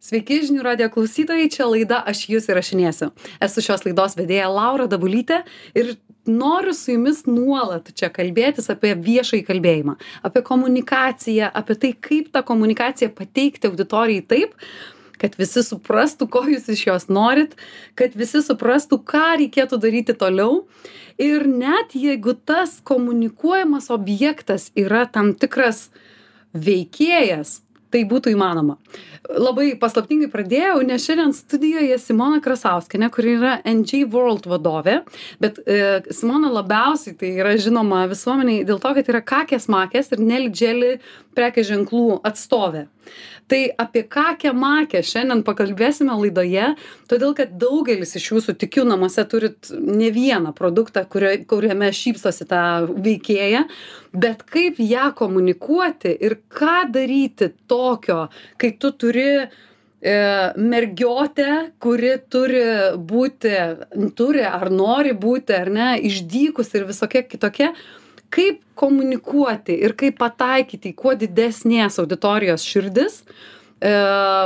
Sveiki, žinių radio klausytojai, čia laida Aš jūs įrašinėsiu. Esu šios laidos vedėja Laura Dabulytė ir noriu su jumis nuolat čia kalbėtis apie viešąjį kalbėjimą, apie komunikaciją, apie tai, kaip tą komunikaciją pateikti auditorijai taip, kad visi suprastų, ko jūs iš jos norit, kad visi suprastų, ką reikėtų daryti toliau. Ir net jeigu tas komunikuojamas objektas yra tam tikras veikėjas, tai būtų įmanoma. Labai paslaptingai pradėjau, nes šiandien studijoje Simona Krasauskienė, kuri yra NG World vadovė, bet e, Simona labiausiai tai yra žinoma visuomeniai dėl to, kad yra kakės makės ir nelidželi prekės ženklų atstovė tai apie kakę makę šiandien pakalbėsime laidoje todėl kad daugelis iš jūsų tikiu namuose turit ne vieną produktą kurio kuriame šypsosi ta veikėja bet kaip ją komunikuoti ir ką daryti tokio kai tu turi e, mergiotę, kuri turi būti, turi ar nori būti, ar ne, išdykus ir visokia kitokia, kaip komunikuoti ir kaip pataikyti į kuo didesnės auditorijos širdis. E,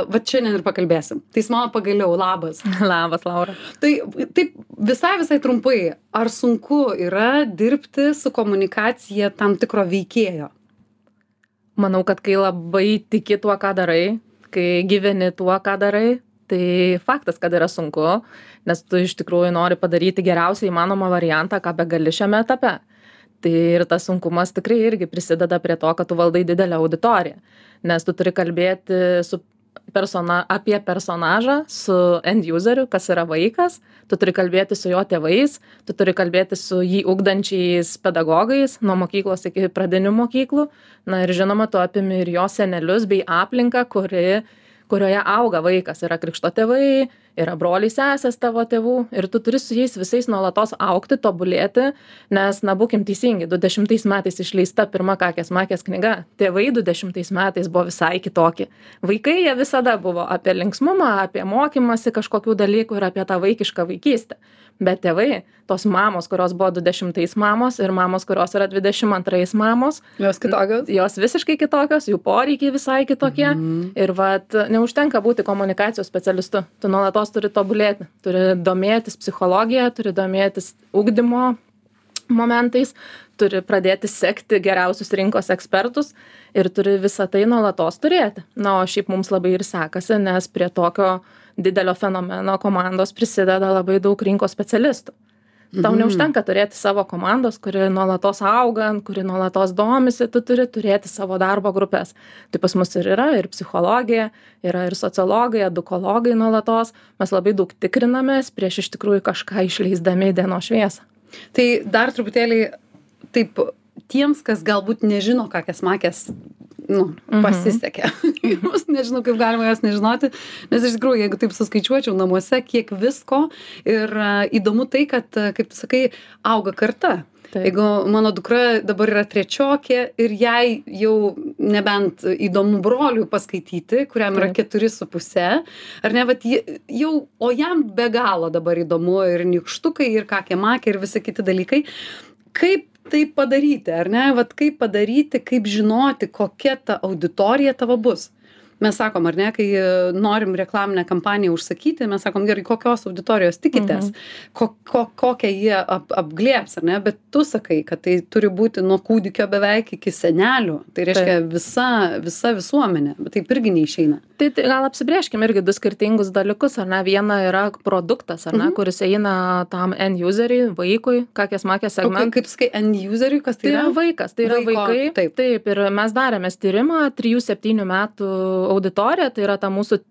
va šiandien ir pakalbėsim. Tai mano pagaliau, labas. Labas, Laura. Tai taip visai visai trumpai, ar sunku yra dirbti su komunikacija tam tikro veikėjo? Manau, kad kai labai tiki tuo, ką darai, kai gyveni tuo, ką darai, tai faktas, kad yra sunku, nes tu iš tikrųjų nori padaryti geriausią įmanomą variantą, ką be gali šiame etape. Tai ir tas sunkumas tikrai irgi prisideda prie to kad tu valdai didelę auditoriją nes tu turi kalbėti su persona apie personažą su end useriu kas yra vaikas. Tu turi kalbėti su jo tėvais tu turi kalbėti su jį ugdančiais pedagogais nuo mokyklos iki pradinių mokyklų. Na ir žinoma tu apimi ir jo senelius bei aplinką kuri kurioje auga vaikas. Yra krikšto tėvai yra broliai sesės tavo tėvų ir tu turi su jais visais nuolatos augti tobulėti nes na būkim teisingi du dešimtais metais išleista pirma kakės makės knyga. Tėvai du dešimtais metais buvo visai kitokie. Vaikai jie visada buvo apie linksmumą apie mokymąsi kažkokių dalykų ir apie tą vaikišką vaikystę bet tėvai tos mamos kurios buvo du dešimtais mamos ir mamos kurios yra dvidešim antrais mamos jos kitokios? jos visiškai kitokios jų poreikiai visai kitokie. Mhm. ir vat neužtenka būti komunikacijos specialistu. Tu nuolatos turi tobulėti turi domėtis psichologija turi domėtis ugdymo momentais turi pradėti sekti geriausius rinkos ekspertus ir turi visa tai nuolatos turėti. Na o šiaip mums labai ir sekasi nes prie tokio didelio fenomeno komandos prisideda labai daug rinkos specialistų. Tau Mhm. neužtenka turėti savo komandos kuri nuolatos auga kuri nuolatos domisi tu turi turėti savo darbo grupes tai pas mus ir yra ir psichologija yra ir sociologai edukologai nuolatos. Mes labai daug tikrinamės prieš iš tikrųjų kažką išleisdami į dienos šviesą. Tai dar truputėlį taip tiems, kas galbūt nežino, kokias makės nu, Mhm. pasisekė. Jūs nežinau, kaip galima jas nežinoti, nes iš tikrųjų, jeigu taip suskaičiuočiau namuose, kiek visko ir a, įdomu tai, kad, a, kaip tu sakai, auga karta. Taip. Jeigu mano dukra dabar yra trečiokė ir jai jau nebent įdomu broliui paskaityti, kuriam yra Taip. keturi su puse, ar ne, bet jau, o jam be galo dabar įdomu ir nikštukai, ir kakė makė, ir visi kiti dalykai. Kaip tai padaryti, ar ne, vat kaip padaryti, kaip žinoti, kokia ta auditorija tavo bus. Mes sakom, ar ne, kai e, norim reklaminę kampaniją užsakyti, mes sakom, gerai, kokios auditorijos tikitės, ko, ko, kokią jie ap, apglėps, ar ne, bet tu sakai, kad tai turi būti nuo kūdikio beveik iki senelių, tai reiškia visa, visa visuomenė, bet taip irgi neišeina. tai tai gal apsibrėžkim irgi du skirtingus dalykus ar ne? Viena yra produktas ar ne Mhm. kuris eina tam end useriui vaikui kakės makės segmentui kaip sakai, end useriui, kas tai tai yra yra? vaikas tai yra Vaiko, vaikai. taip. taip ir mes darėmės tyrimą trijų septynių metų auditorija tai yra ta mūsų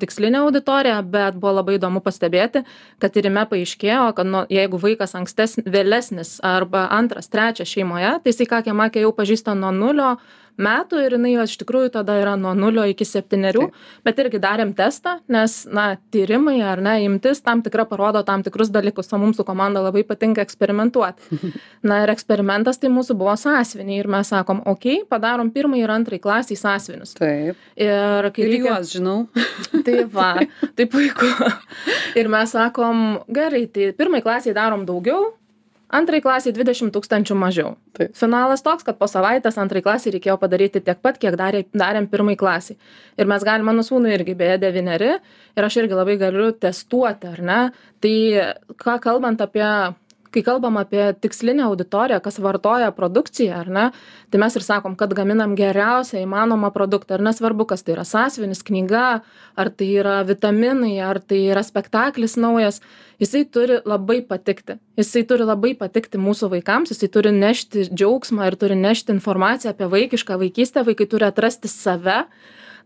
tikslinė auditorija bet buvo labai įdomu pastebėti kad tyrime paaiškėjo kad nu jeigu vaikas ankstesn vėlesnis arba antras trečias šeimoje tai jisai kakę makę jau pažįsta nuo nulio metų ir jinai iš tikrųjų tada yra nuo nulio iki septynerių bet irgi darėm testą nes na tyrimai ar ne imtis tam tikra parodo tam tikrus dalykus o mums su komanda labai patinka eksperimentuoti na ir eksperimentas tai mūsų buvo sąsiuviniai ir mes sakom okei padarom pirmai ir antrai klasei sąsiuvinius Taip. ir kai Ir reikia juos žinau. tai va tai puiku ir mes sakom gerai tai pirmai klasei darom daugiau antrai klasei dvidešim tūkstančių mažiau. Taip. finalas toks kad po savaitės antrai klasei reikėjo padaryti tiek pat kiek darė darėm pirmai klasei. Ir mes galim mano sūnui irgi beje devyneri ir aš irgi labai galiu testuoti ar ne? Tai ką kalbant apie kai kalbam apie tikslinę auditoriją kas vartoja produkciją ar ne tai mes ir sakom kad gaminam geriausią įmanomą produktą ir nesvarbu kas tai yra sąsiuvinis knyga ar tai yra vitaminai ar tai yra spektaklis naujas jisai turi labai patikti. Jisai turi labai patikti mūsų vaikams jisai turi nešti džiaugsmą ir turi nešti informaciją apie vaikišką vaikystę vaikai turi atrasti save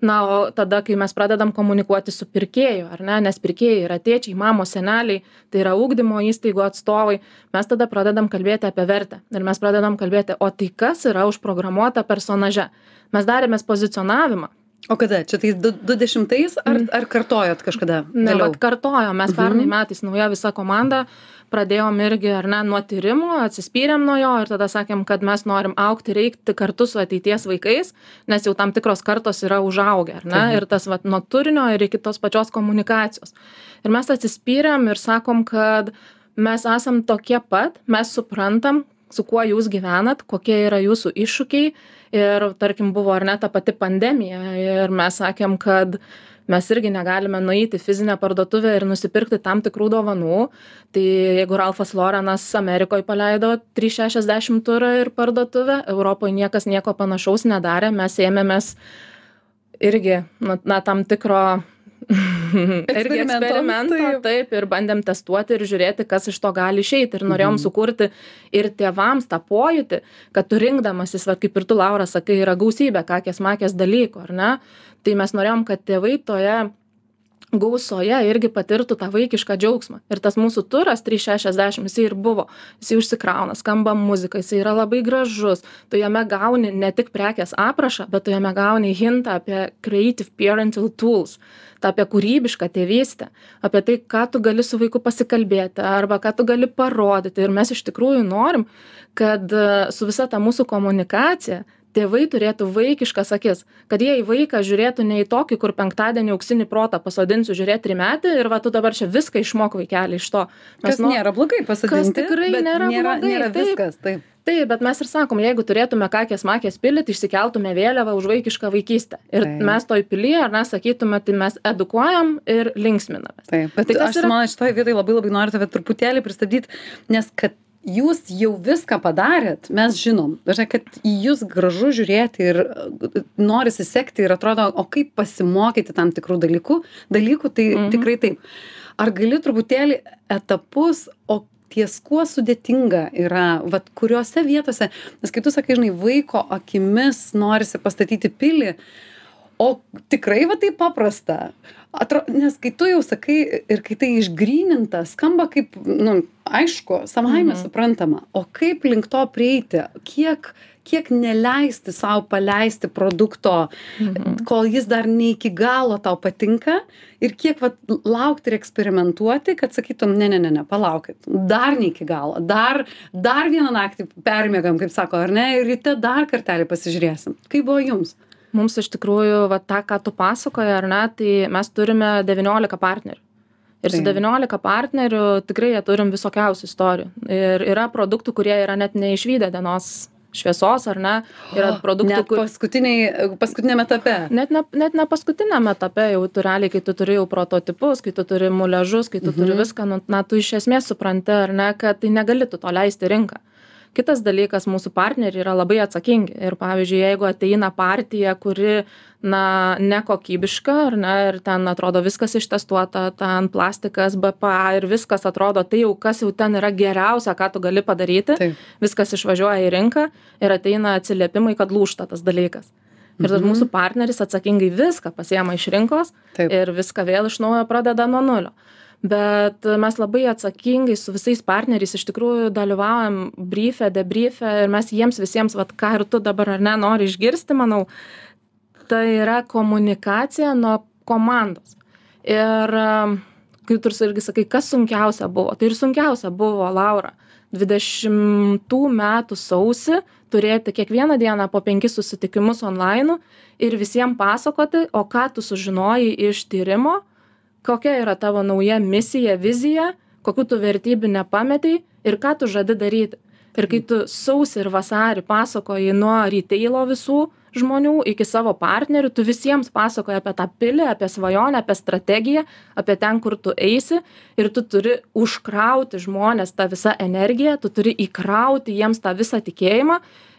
na o tada kai mes pradedam komunikuoti su pirkėju ar ne nes pirkėjai yra tėčiai mamos seneliai tai yra ugdymo įstaigų atstovai mes tada pradedam kalbėti apie vertę. Ir mes pradedam kalbėti o tai kas yra užprogramuota personaže? Mes darėmės pozicionavimą O kada? Čia tais du, du dešimtais ar, ar kartojot kažkada? ne vat kartojom mes pernai metais nauja visa komanda pradėjom irgi ar ne nuo tyrimo atsispyrėm nuo jo ir tada sakėm kad mes norim augti ir eiti kartu su ateities vaikais nes jau tam tikros kartos yra užaugę ar ne? Ir tas vat nuo turinio ir iki tos pačios komunikacijos. Ir mes atsispyrėm ir sakom kad mes esam tokie pat mes suprantam su kuo jūs gyvenat kokie yra jūsų iššūkiai ir tarkim buvo ar ne ta pati pandemija ir mes sakėm kad mes irgi negalime nueiti į fizinę parduotuvę ir nusipirkti tam tikrų dovanų. Tai jeigu ralfas lorenas amerikoj paleido trys šešiasdešim turą ir parduotuvę europoj niekas nieko panašaus nedarė. Mes ėmėmės irgi na na tam tikro irgi Eksperimento, taip. taip ir bandėm testuoti ir žiūrėti kas iš to gali išeiti. Ir norėjom sukurti ir tėvams tą pojūtį kad tu rinkdamasis vat kaip ir tu laura sakai yra gausybė kakės makės dalykų ar ne? Tai mes norėjom kad tėvai toje gausoje irgi patirtų tą vaikišką džiaugsmą. Ir tas mūsų turas trys šešiasdešim jisai ir buvo. Jisai užsikrauna skamba muzika jisai yra labai gražus. Tu jame gauni ne tik prekės aprašą bet tu jame gauni hintą apie creative parental tools tą apie kūrybišką tėvystę apie tai ką tu gali su vaiku pasikalbėti arba ką tu gali parodyti. Ir mes iš tikrųjų norim kad e, su visa ta mūsų komunikacija tėvai turėtų vaikiškas akis kad jie į vaiką žiūrėtų ne į tokį kur penktadienį auksinį protą pasodinsiu žiūrėt trimetį ir va tu dabar čia viską išmok vaikeli iš to Kas no- nėra blogai pasodinti. tikrai bet nėra nėra, blogai, nėra taip. viskas. Taip. taip bet mes ir sakom jeigu turėtume kakės makės pilį tai išsikeltume vėliavą už vaikišką vaikystę ir Taip. mes toj pily ar ne sakytume tai mes edukuojam ir linksminamės Taip, bet Tai kas aš yra- man šitoje vietoje labai labai noriu tave truputėlį pristabdyti, nes kad jūs jau viską padarėt, mes žinom, dažnai, kad į jūs gražu žiūrėti ir uh, norisi sekti ir atrodo, o kaip pasimokyti tam tikrų dalykų, dalykų tai Mhm. tikrai taip. Ar gali truputėlį etapus, o ties kuo sudėtinga yra, vat, kuriuose vietose, nes kai tu sakai, žinai, vaiko akimis norisi pastatyti pilį, o tikrai va taip paprasta. Atro, nes kai tu jau sakai ir kai tai išgryninta, skamba kaip, nu, aišku, savaime Mhm. suprantama. O kaip link to prieiti? Kiek, kiek neleisti savo paleisti produkto, Mhm. kol jis dar ne iki galo tau patinka ir kiek vat, laukti ir eksperimentuoti, kad sakytum, ne, ne, ne, ne, palaukit, dar ne iki galo, dar, dar vieną naktį permėgam, kaip sako, ar ne, ir ryte dar kartelį pasižiūrėsim. Kaip buvo jums? Mums iš tikrųjų va tą ką tu pasakoji ar ne tai mes turime devyniolika partnerių ir su Taip. devyniolika partnerių tikrai jie turim visokiausių istorijų ir yra produktų kurie yra net neišvydę dienos šviesos ar ne yra produktų kur paskutiniai, paskutiniame etape. net ne net ne paskutiniam etape jau tu realiai kai tu turi jau prototipus kai tu turi muliažus kai tu turi Mhm. viską nu na tu iš esmės supranti ar ne kad tai negali tu to leisti rinką kitas dalykas mūsų partneriai yra labai atsakingi. Ir pavyzdžiui jeigu ateina partija kuri na nekokybiška ar ne ir ten atrodo viskas ištestuota ten plastikas bpa ir viskas atrodo tai jau kas jau ten yra geriausia ką tu gali padaryti viskas išvažiuoja į rinką ir ateina atsiliepimai kad lūžta tas dalykas. Ir tas Mhm. mūsų partneris atsakingai viską pasiema iš rinkos ir viską vėl iš naujo pradeda nuo nulio bet mes labai atsakingai su visais partneriais iš tikrųjų dalyvaujam bryfe debryfe ir mes jiems visiems vat ką ir tu dabar ar ne nori išgirsti manau tai yra komunikacija nuo komandos. Ir um, kai tu irgi sakai kas sunkiausia buvo? Tai ir sunkiausia buvo laura dvidešimtų metų sausį turėti kiekvieną dieną po penkis susitikimus onlainu ir visiem pasakoti o ką tu sužinojai iš tyrimo kokia yra tavo nauja misija vizija kokių tu vertybių nepametei ir ką tu žadi daryti. Ir kai tu sausį ir vasarį pasakoji nuo ryteilo visų žmonių iki savo partnerių, tu visiems pasakoji apie tą pilį, apie svajonę, apie strategiją, apie ten, kur tu eisi ir tu turi užkrauti žmonės tą visą energiją, tu turi įkrauti jiems tą visą tikėjimą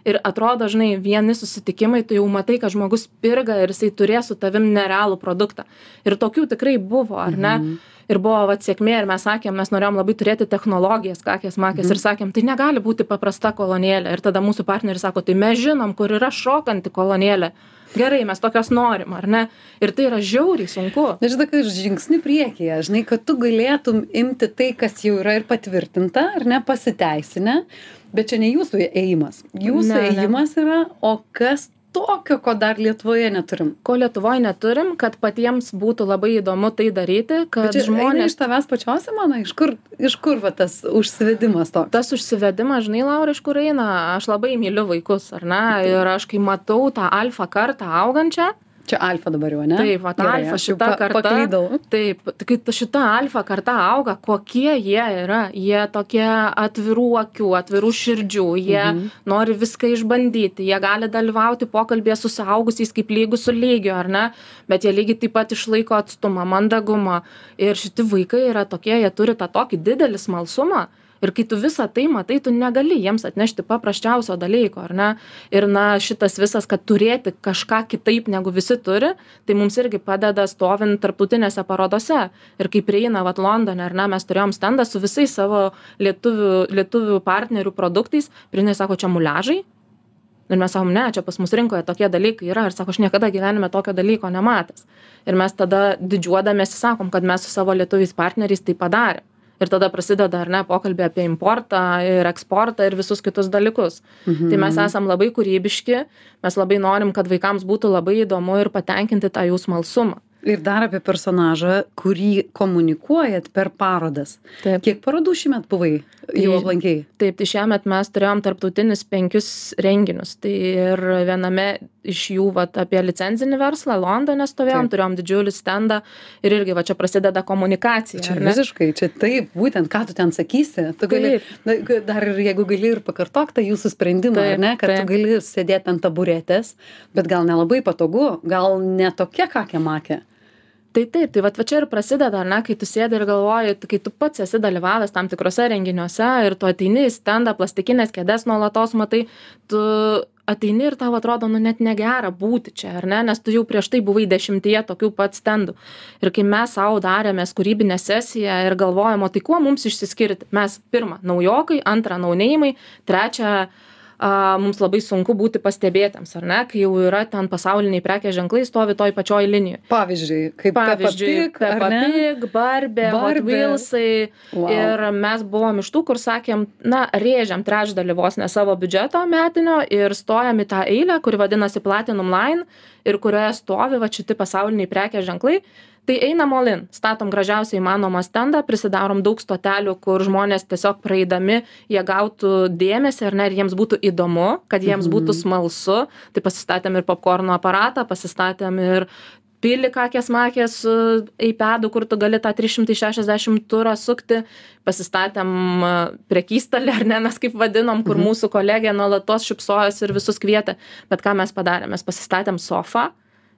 ir atrodo, žinai, vieni susitikimai, tu jau matai, kad žmogus pirga ir jisai turės su tavim nerealų produktą. Ir tokių tikrai buvo, ar ne? Mhm ir buvo vat sėkmė ir mes sakėm mes norėjom labai turėti technologijas kakės makės ir mhm. sakėm tai negali būti paprasta kolonėlė ir tada mūsų partneris sako tai mes žinom kur yra šokanti kolonėlė gerai mes tokios norim ar ne ir tai yra žiauriai sunku aš tokiu žingsniu priekyje žinai kad tu galėtum imti tai kas jau yra ir patvirtinta ar ne pasiteisinę bet čia ne jūsų ėjimas. Jūsų ėjimas yra o kas tokio ko dar lietuvoje neturim? Ko lietuvoj neturim kad patiems būtų labai įdomu tai daryti kad žmonės iš tavęs pačios simona iš kur iš kur va tas užsivedimas toks? Tas užsivedimas žinai laura iš kur eina? Aš labai myliu vaikus ar ne? Ir aš kai matau tą alfa kartą augančią Čia alfa dabar jau, ne? Taip, va, Gerai, alfa šita pa, karta. Paklydau. Taip, kai šita alfa karta auga, kokie jie yra. Jie tokie atvirų akių, atvirų širdžių, jie mhm. nori viską išbandyti, jie gali dalyvauti pokalbėje su saugusiais kaip lygus su lygiu, ar ne? Bet jie lygiai taip pat išlaiko atstumą, mandagumą. Ir šitie vaikai yra tokie, jie turi tą tokį didelį smalsumą ir kai tu visa tai matai tu negali jiems atnešti paprasčiausio dalyko ar ne? Ir na šitas visas kad turėti kažką kitaip negu visi turi tai mums irgi padeda stovint tarptautinėse parodose. Ir kai prieina vat londone ar ne mes turėjom stendą su visais savo lietuvių lietuvių partnerių produktais ir sako čia muliažai? Ir mes sakom ne čia pas mus rinkoje tokie dalykai yra. Ir sako aš niekada gyvenime tokio dalyko nematęs. Ir mes tada didžiuodamiesi sakom kad mes su savo lietuviais partneriais tai padarėm ir tada prasideda ar ne pokalbiai apie importą ir eksportą ir visus kitus dalykus mhm. tai mes esam labai kūrybiški mes labai norim kad vaikams būtų labai įdomu ir patenkinti tą jų smalsumą ir dar apie personažą kurį komunikuojat per parodas. Taip. Kiek parodų šįmet buvai jau aplankei taip tai šiemet mes turėjom tarptautinius penkius renginius. Tai ir viename iš jų vat apie licencinį verslą londone stovėjom turėjom didžiulį stendą ir irgi va čia prasideda komunikacija čia visiškai čia taip būtent ką tu ten sakysi tu gali na dar ir jeigu gali ir pakartok tą jūsų sprendimą ar ne kad tu gali sėdėt ant taburetės bet gal nelabai patogu gal ne tokia kakė makė tai taip tai vat va čia ir prasideda ar ne kai tu sėdi ir galvoji kai tu pats esi dalyvavęs tam tikruose renginiuose ir tu ateini į stendą plastikines kėdes nuolatos matai tu ateini ir tau atrodo nu net negera būti čia ar ne nes tu jau prieš tai buvai dešimtyje tokių pat stendų ir kai mes sau darėmės kūrybinę sesiją ir galvojom o tai kuo mums išsiskirti? Mes pirma naujokai antra nauneimai trečia a mums labai sunku būti pastebėtiems ar ne kai jau yra ten pasauliniai prekės ženklai stovi toj pačioj linijoj. Pavyzdžiui kaip pavyzdžiui peppa pig barbė hot wheelsai. Ir mes buvom iš tų kur sakėm na rėžiam trečdalį vos ne savo biudžeto metinio ir stojam į tą eilę kuri vadinasi platinum line ir kurioje stovi vat šiti pasauliniai prekės ženklai tai einam all in statom gražiausią įmanomą stendą prisidarom daug stotelių kur žmonės tiesiog praeidami jie gautų dėmesį ar ne ir jiems būtų įdomu kad jiems būtų mhm. smalsu. Tai pasistatėm ir popkorno aparatą pasistatėm ir pilį kakės makės su eipedu kur tu gali tą trys šimtai šešiasdešim turą sukti. Pasistatėm prekystalį ar ne mes kaip vadinom kur mhm. mūsų kolegė nuolatos šypsojosi ir visus kvietė. Bet ką mes padarėm? Mes pasistatėm sofą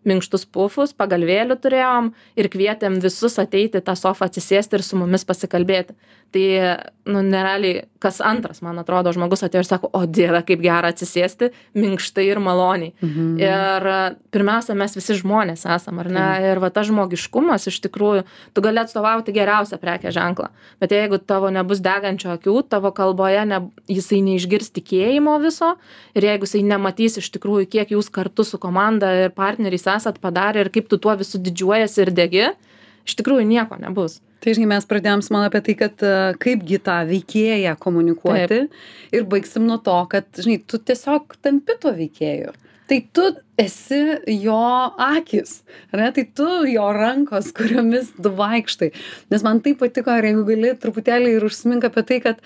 minkštus pufus pagalvėlių turėjom ir kvietėm visus ateiti į tą sofą atsisėsti ir su mumis pasikalbėti. Tai nu nerealiai kas antras man atrodo žmogus atėjo ir sako o dieve kaip gera atsisėsti minkštai ir maloniai. Mhm. ir pirmiausia mes visi žmonės esam ar ne? Ir va tas žmogiškumas iš tikrųjų tu gali atstovauti geriausią prekės ženklą. Bet jeigu tavo nebus degančių akių tavo kalboje ne jisai neišgirs tikėjimo viso ir jeigu jisai nematys iš tikrųjų kiek jūs kartu su komanda ir partneriais esat padarę ir kaip tu tuo visu didžiuojiesi ir degi iš tikrųjų nieko nebus. Tai žinai mes pradėjom su mano apie tai kad e, kaipgi tą veikėją komunikuoti ir baigsim nuo to kad žinai tu tiesiog tampi tuo veikėju. Tai tu esi jo akys ar ne? Tai tu jo rankos kuriomis tu vaikštai. Nes man taip patiko ir jeigu gali truputėlį ir užsimink apie tai kad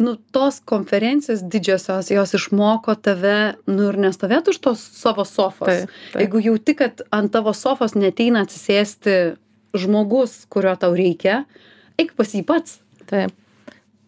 nu tos konferencijos didžiosios jos išmoko tave nu ir nestovėt už tos savo sofos. Jeigu jauti kad ant tavo sofos neateina atsisėsti žmogus kurio tau reikia eik pas jį pats. Taip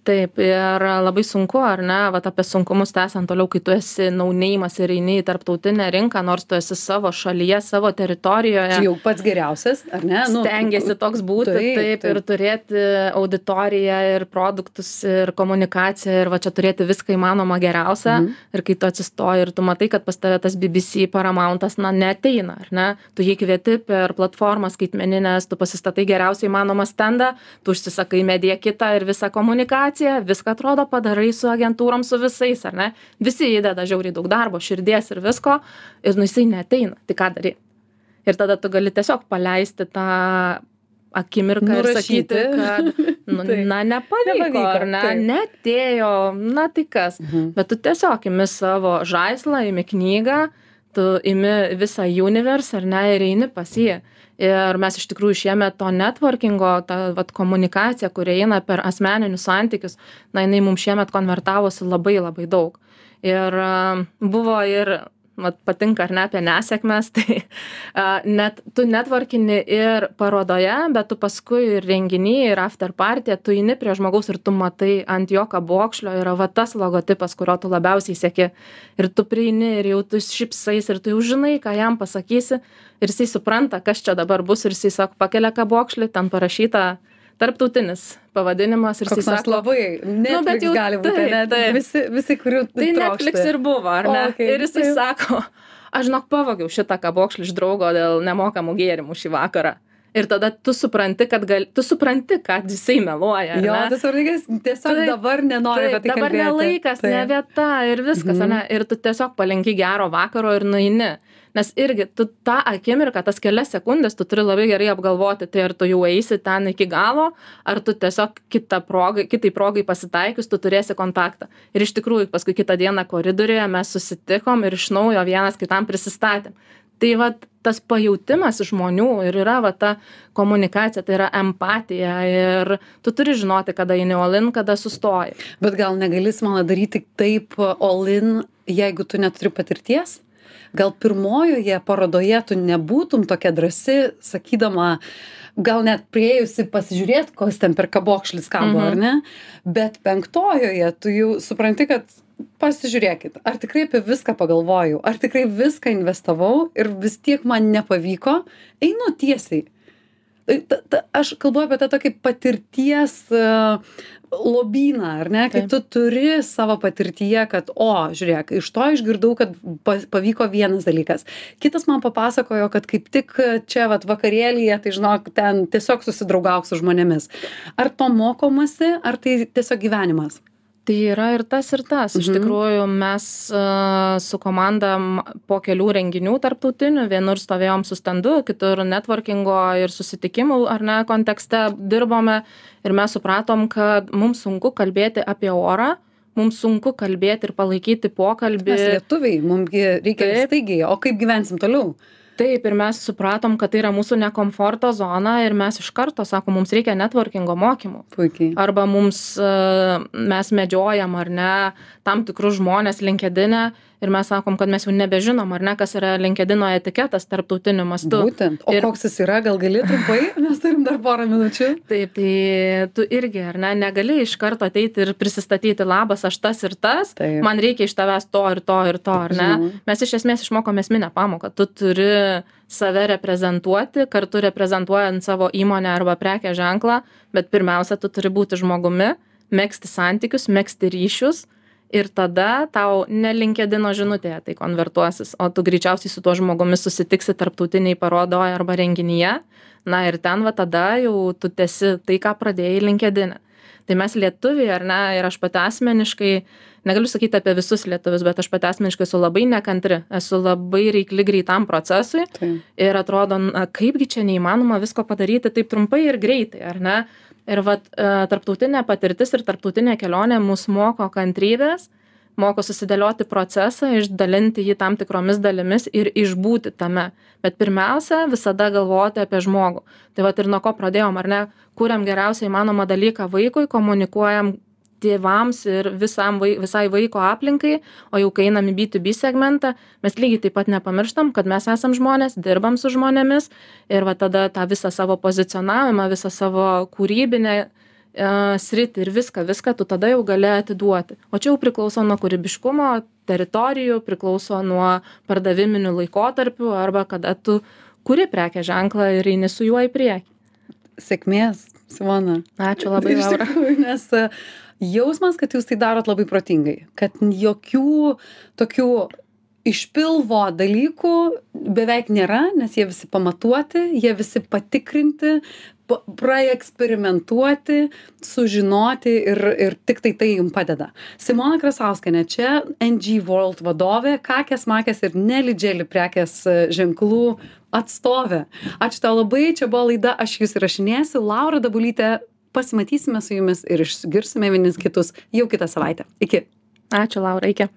taip ir labai sunku ar ne vat apie sunkumus tęsiant toliau kai tu esi nauneimas ir eini į tarptautinę rinką nors tu esi savo šalyje savo teritorijoje. Jau pats geriausias ar ne? Nu, stengiasi toks būti taip, taip, taip. ir turėti auditoriją ir produktus ir komunikaciją ir va čia turėti viską įmanoma geriausia. Mhm. ir kai tu atsistoji ir tu matai kad pas tave tas bbc paramountas na neateina ar ne? Tu jį kvieti per platformas skaitmenines tu pasistatai geriausią įmanomą stendą tu užsisakai mediją kitą ir visą komunikaciją komunikacija viską atrodo padarai su agentūrom su visais ar ne visi įdeda žiauriai daug darbo širdies ir visko ir nu jisai neateina tai ką daryt ir tada tu gali tiesiog paleisti tą akimirką ir sakyti, kad, nu, na, nepavyko, ar ne, taip. netėjo, na, tai kas. Mhm. Bet tu tiesiog imi savo žaislą, imi knygą, tu imi visą universe, ar ne, ir eini pas jį. Ir mes iš tikrųjų šiemet to networkingo, ta vat, komunikacija, kuri eina per asmeninius santykius, na, jinai mums šiemet konvertavosi labai labai daug. Ir buvo ir vat patinka ar ne apie nesėkmes, tai a, net tu netvarkini ir parodoje, bet tu paskui ir renginy, ir after party, tu eini prie žmogaus ir tu matai ant jo kabokšlio yra va tas logotipas, kurio tu labiausiai sėki. Ir tu prieini ir jau tu šipsais ir tu jau žinai, ką jam pasakysi. Ir jisai supranta, kas čia dabar bus ir jisai sako, pakelia kabokšlį, ten parašyta tarptautinis pavadinimas ir jisai sako, labai, Netflix Nu, bet jau gali būti, taip, net taip. visi, visi, kurių Tai Netflix ir buvo, ar ne? O, okei, Ir jisai taip. sako, aš žinok pavogiau šitą kabokšlį iš draugo dėl nemokamų gėrimų šį vakarą. Ir tada tu supranti, kad gal, tu supranti, kad jisai meluoja. Jo, ne? tas vardikas tiesiog Taip, dabar nenori Taip, apie tai dabar ne kalbėti. laikas, ne Taip. vieta ir viskas, Mhm. mhm. ne? Ir tu tiesiog palinki gero vakaro ir nueini. Nes irgi tu tą akimirką, tas kelias sekundės, tu turi labai gerai apgalvoti, tai ar tu jau eisi ten iki galo, ar tu tiesiog kitą progą, kitai progai pasitaikius, tu turėsi kontaktą. Ir iš tikrųjų, paskui kitą dieną koridoriuje mes susitikom ir iš naujo vienas kitam prisistatėm. Tai va tas pajūtimas iš žmonių ir yra va ta komunikacija, tai yra empatija ir tu turi žinoti, kada eini olin, kada sustoji. Bet gal negali mano daryti taip olin, jeigu tu neturi patirties? Gal pirmojoje parodoje tu nebūtum tokia drasi, sakydama, gal net prieėjusi pasižiūrėti, koks ten per kabokšlis kabo, Mhm. ar ne? Bet penktojoje tu jau supranti, kad pasižiūrėkit, ar tikrai apie viską pagalvojau, ar tikrai viską investavau ir vis tiek man nepavyko, einu tiesiai. Tai ta, ta, aš kalbu apie tą tokį patirties uh, lobyną, ar ne, kai tu turi savo patirtyje, kad, o, žiūrėk, iš to išgirdau, kad pa, pavyko vienas dalykas. Kitas man papasakojo, kad kaip tik čia vat, vakarėlyje, tai žinok, ten tiesiog susidraugauk su žmonėmis. Ar to mokomasi, ar tai tiesiog gyvenimas? Tai yra ir tas, ir tas. Iš Mhm. tikrųjų, mes su komanda po kelių renginių tarptautinių, vienur stovėjom su standu, kitur networkingo ir susitikimų ar ne kontekste dirbome ir mes supratom, kad mums sunku kalbėti apie orą, mums sunku kalbėti ir palaikyti pokalbį. Mes lietuviai, mums reikia Taip. staigiai, o kaip gyvensim toliau? Taip, ir mes supratom, kad tai yra mūsų nekomforto zona ir mes iš karto sakom, mums reikia networkingo mokymų. Puikiai. arba mums e, mes medžiojam ar ne tam tikrus žmones linkedine ir mes sakom kad mes jau nebežinom ar ne kas yra linkedino etiketas tarptautiniu mastu Būtent. O Ir- koks jis yra, gal gali trumpai, mes turim dar porą minučių. taip tai tu irgi ar ne negali iš karto ateiti ir prisistatyti labas aš tas ir tas Taip. man reikia iš tavęs to ir to ir to ar ne Žinau. mes iš esmės išmokom esminę pamoką tu turi save reprezentuoti kartu reprezentuojant savo įmonę arba prekės ženklą bet pirmiausia tu turi būti žmogumi megzti santykius megzti ryšius ir tada tau ne linkedino žinutėje tai konvertuosis o tu greičiausiai su tuo žmogumi susitiksi tarptautinėj parodoj arba renginyje. Na ir ten va tada jau tu tęsi tai ką pradėjai linkedine. Tai mes lietuviai ar ne ir aš pati asmeniškai negaliu sakyti apie visus lietuvius bet aš pati asmeniškai esu labai nekantri esu labai reikli greitam procesui ir atrodo na kaipgi čia neįmanoma visko padaryti taip trumpai ir greitai ar ne ir vat e, tarptautinė patirtis ir tarptautinė kelionė mus moko kantrybės moko susidėlioti procesą išdalinti jį tam tikromis dalimis ir išbūti tame. Bet pirmiausia visada galvoti apie žmogų. Tai vat ir nuo ko pradėjom ar ne? Kuriam geriausią įmanomą dalyką vaikui komunikuojam tėvams ir visam vai visai vaiko aplinkai o jau kai einam į b2b segmentą mes lygiai taip pat nepamirštam kad mes esam žmonės dirbam su žmonėmis ir va tada tą visą savo pozicionavimą visą savo kūrybinę sritį ir viską viską tu tada jau gali atiduoti. O čia jau priklauso nuo kūrybiškumo teritorijų priklauso nuo pardaviminių laikotarpių arba kada tu kuri prekės ženklą ir eini su juo į priekį. Sėkmės simona. Ačiū labai laura. tikrųjų nes e, jausmas kad jūs tai darot labai protingai kad jokių tokių iš pilvo dalykų beveik nėra nes jie visi pamatuoti jie visi patikrinti pa praeksperimentuoti sužinoti ir ir tiktai tai jum padeda. Simona krasauskienė čia ng world vadovė kakės makės ir neli dželi prekės e, ženklų atstovė. Ačiū tau labai čia buvo laida aš jus įrašinėsiu. Laura dabulytė pasimatysime su jumis ir išgirsime vienis kitus jau kitą savaitę. Iki. Ačiū laura iki